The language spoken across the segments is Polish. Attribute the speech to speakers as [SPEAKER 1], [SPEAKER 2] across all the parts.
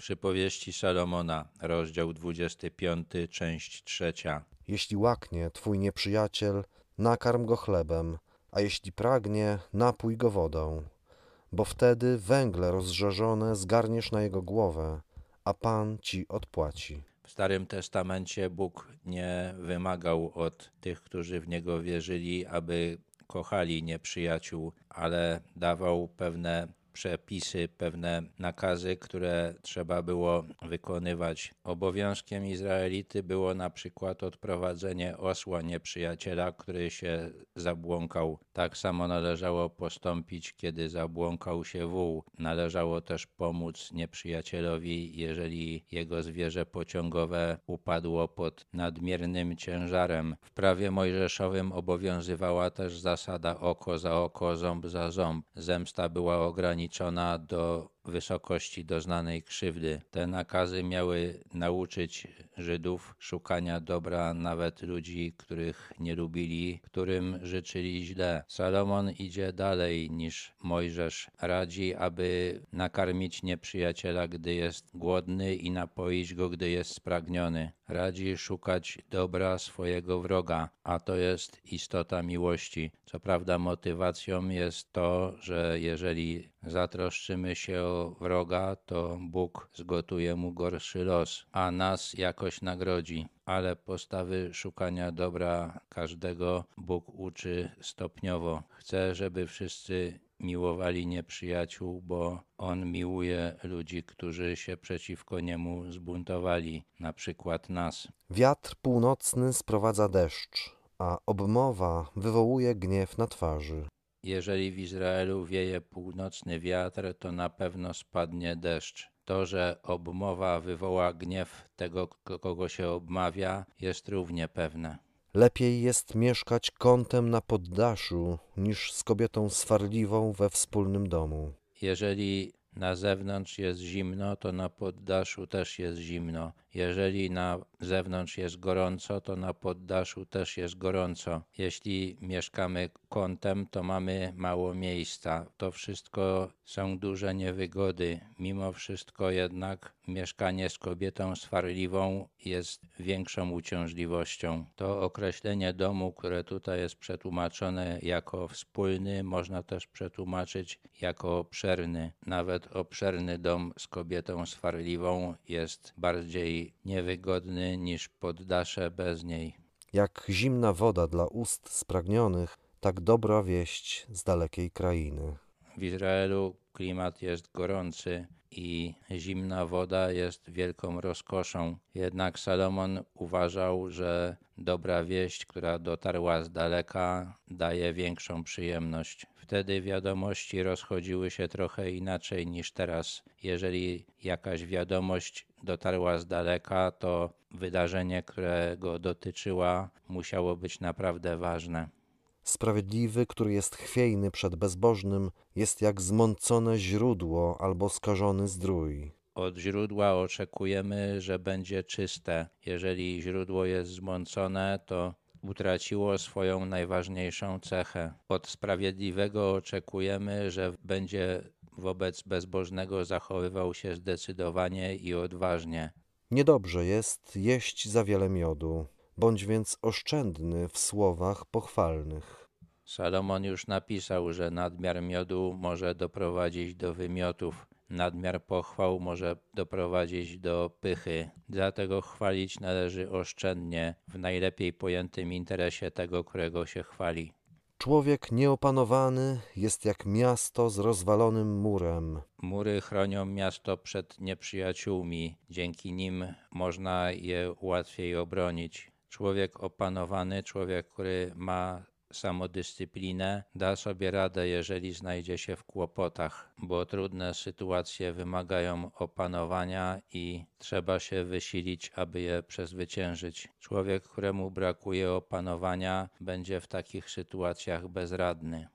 [SPEAKER 1] Przypowieści Salomona, rozdział 25, część trzecia.
[SPEAKER 2] Jeśli łaknie twój nieprzyjaciel, nakarm go chlebem, a jeśli pragnie, napój go wodą, bo wtedy węgle rozżarzone zgarniesz na jego głowę, a Pan ci odpłaci.
[SPEAKER 1] W Starym Testamencie Bóg nie wymagał od tych, którzy w Niego wierzyli, aby kochali nieprzyjaciół, ale dawał pewne przepisy, pewne nakazy, które trzeba było wykonywać. Obowiązkiem Izraelity było na przykład odprowadzenie osła nieprzyjaciela, który się zabłąkał. Tak samo należało postąpić, kiedy zabłąkał się wół. Należało też pomóc nieprzyjacielowi, jeżeli jego zwierzę pociągowe upadło pod nadmiernym ciężarem. W prawie mojżeszowym obowiązywała też zasada oko za oko, ząb za ząb. Zemsta była ograniczona ograniczona do wysokości doznanej krzywdy. Te nakazy miały nauczyć Żydów szukania dobra nawet ludzi, których nie lubili, którym życzyli źle. Salomon idzie dalej niż Mojżesz. Radzi, aby nakarmić nieprzyjaciela, gdy jest głodny i napoić go, gdy jest spragniony. Radzi szukać dobra swojego wroga, a to jest istota miłości. Co prawda motywacją jest to, że jeżeli zatroszczymy się o wroga, to Bóg zgotuje mu gorszy los, a nas jakoś nagrodzi. Ale postawy szukania dobra każdego Bóg uczy stopniowo. Chce, żeby wszyscy miłowali nieprzyjaciół, bo on miłuje ludzi, którzy się przeciwko niemu zbuntowali, na przykład nas.
[SPEAKER 2] Wiatr północny sprowadza deszcz, a obmowa wywołuje gniew na twarzy.
[SPEAKER 1] Jeżeli w Izraelu wieje północny wiatr, to na pewno spadnie deszcz. To, że obmowa wywoła gniew tego, kogo się obmawia, jest równie pewne.
[SPEAKER 2] Lepiej jest mieszkać kątem na poddaszu, niż z kobietą swarliwą we wspólnym domu.
[SPEAKER 1] Jeżeli na zewnątrz jest zimno, to na poddaszu też jest zimno. Jeżeli na zewnątrz jest gorąco, to na poddaszu też jest gorąco. Jeśli mieszkamy kątem, to mamy mało miejsca. To wszystko są duże niewygody. Mimo wszystko jednak mieszkanie z kobietą swarliwą jest większą uciążliwością. To określenie domu, które tutaj jest przetłumaczone jako wspólny, można też przetłumaczyć jako obszerny. Nawet obszerny dom z kobietą swarliwą jest bardziej niewygodny niż poddasze bez niej.
[SPEAKER 2] Jak zimna woda dla ust spragnionych, tak dobra wieść z dalekiej krainy.
[SPEAKER 1] W Izraelu klimat jest gorący i zimna woda jest wielką rozkoszą. Jednak Salomon uważał, że dobra wieść, która dotarła z daleka, daje większą przyjemność. Wtedy wiadomości rozchodziły się trochę inaczej niż teraz. Jeżeli jakaś wiadomość dotarła z daleka, to wydarzenie, którego dotyczyła, musiało być naprawdę ważne.
[SPEAKER 2] Sprawiedliwy, który jest chwiejny przed bezbożnym, jest jak zmącone źródło albo skażony zdrój.
[SPEAKER 1] Od źródła oczekujemy, że będzie czyste. Jeżeli źródło jest zmącone, to utraciło swoją najważniejszą cechę. Od sprawiedliwego oczekujemy, że będzie wobec bezbożnego zachowywał się zdecydowanie i odważnie.
[SPEAKER 2] Niedobrze jest jeść za wiele miodu, bądź więc oszczędny w słowach pochwalnych.
[SPEAKER 1] Salomon już napisał, że nadmiar miodu może doprowadzić do wymiotów, nadmiar pochwał może doprowadzić do pychy. Dlatego chwalić należy oszczędnie, w najlepiej pojętym interesie tego, którego się chwali.
[SPEAKER 2] Człowiek nieopanowany jest jak miasto z rozwalonym murem.
[SPEAKER 1] Mury chronią miasto przed nieprzyjaciółmi, dzięki nim można je łatwiej obronić. Człowiek opanowany, człowiek, który ma samodyscyplinę, da sobie radę, jeżeli znajdzie się w kłopotach, bo trudne sytuacje wymagają opanowania i trzeba się wysilić, aby je przezwyciężyć. Człowiek, któremu brakuje opanowania, będzie w takich sytuacjach bezradny.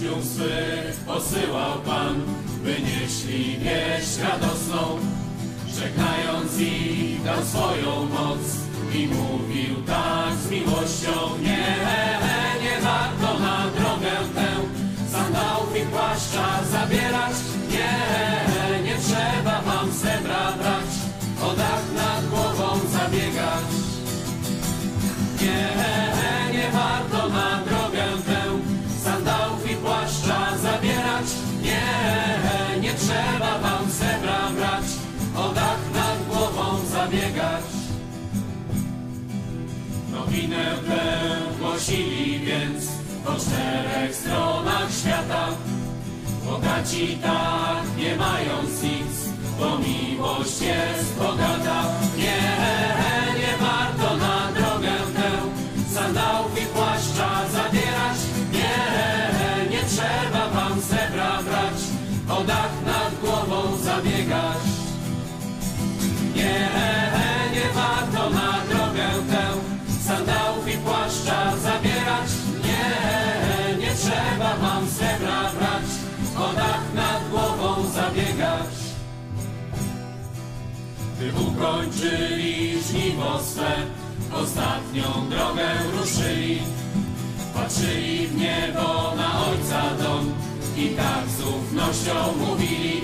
[SPEAKER 3] Uczniów swych posyłał Pan, by nieśli wieść radosną, Żegnając ich dał swoją moc i mówił tak z miłością Nie, nie warto na drogę tę sandałów i płaszcza zabierać Nie, nie trzeba wam srebra brać o dach nad głową zabiegać. Nie zabiegać Nowinę tę głosili więc po czterech stronach świata. Bogaci tak nie mając nic, bo miłość jest bogata. Nie, nie warto na drogę tę sandałów i płaszcza zabierać. Nie, nie trzeba wam srebra brać, o dach nad głową zabiegać. Gdy ukończyli żniwo swe, ostatnią drogę ruszyli. Patrzyli w niebo na ojca dom i tak z ufnością mówili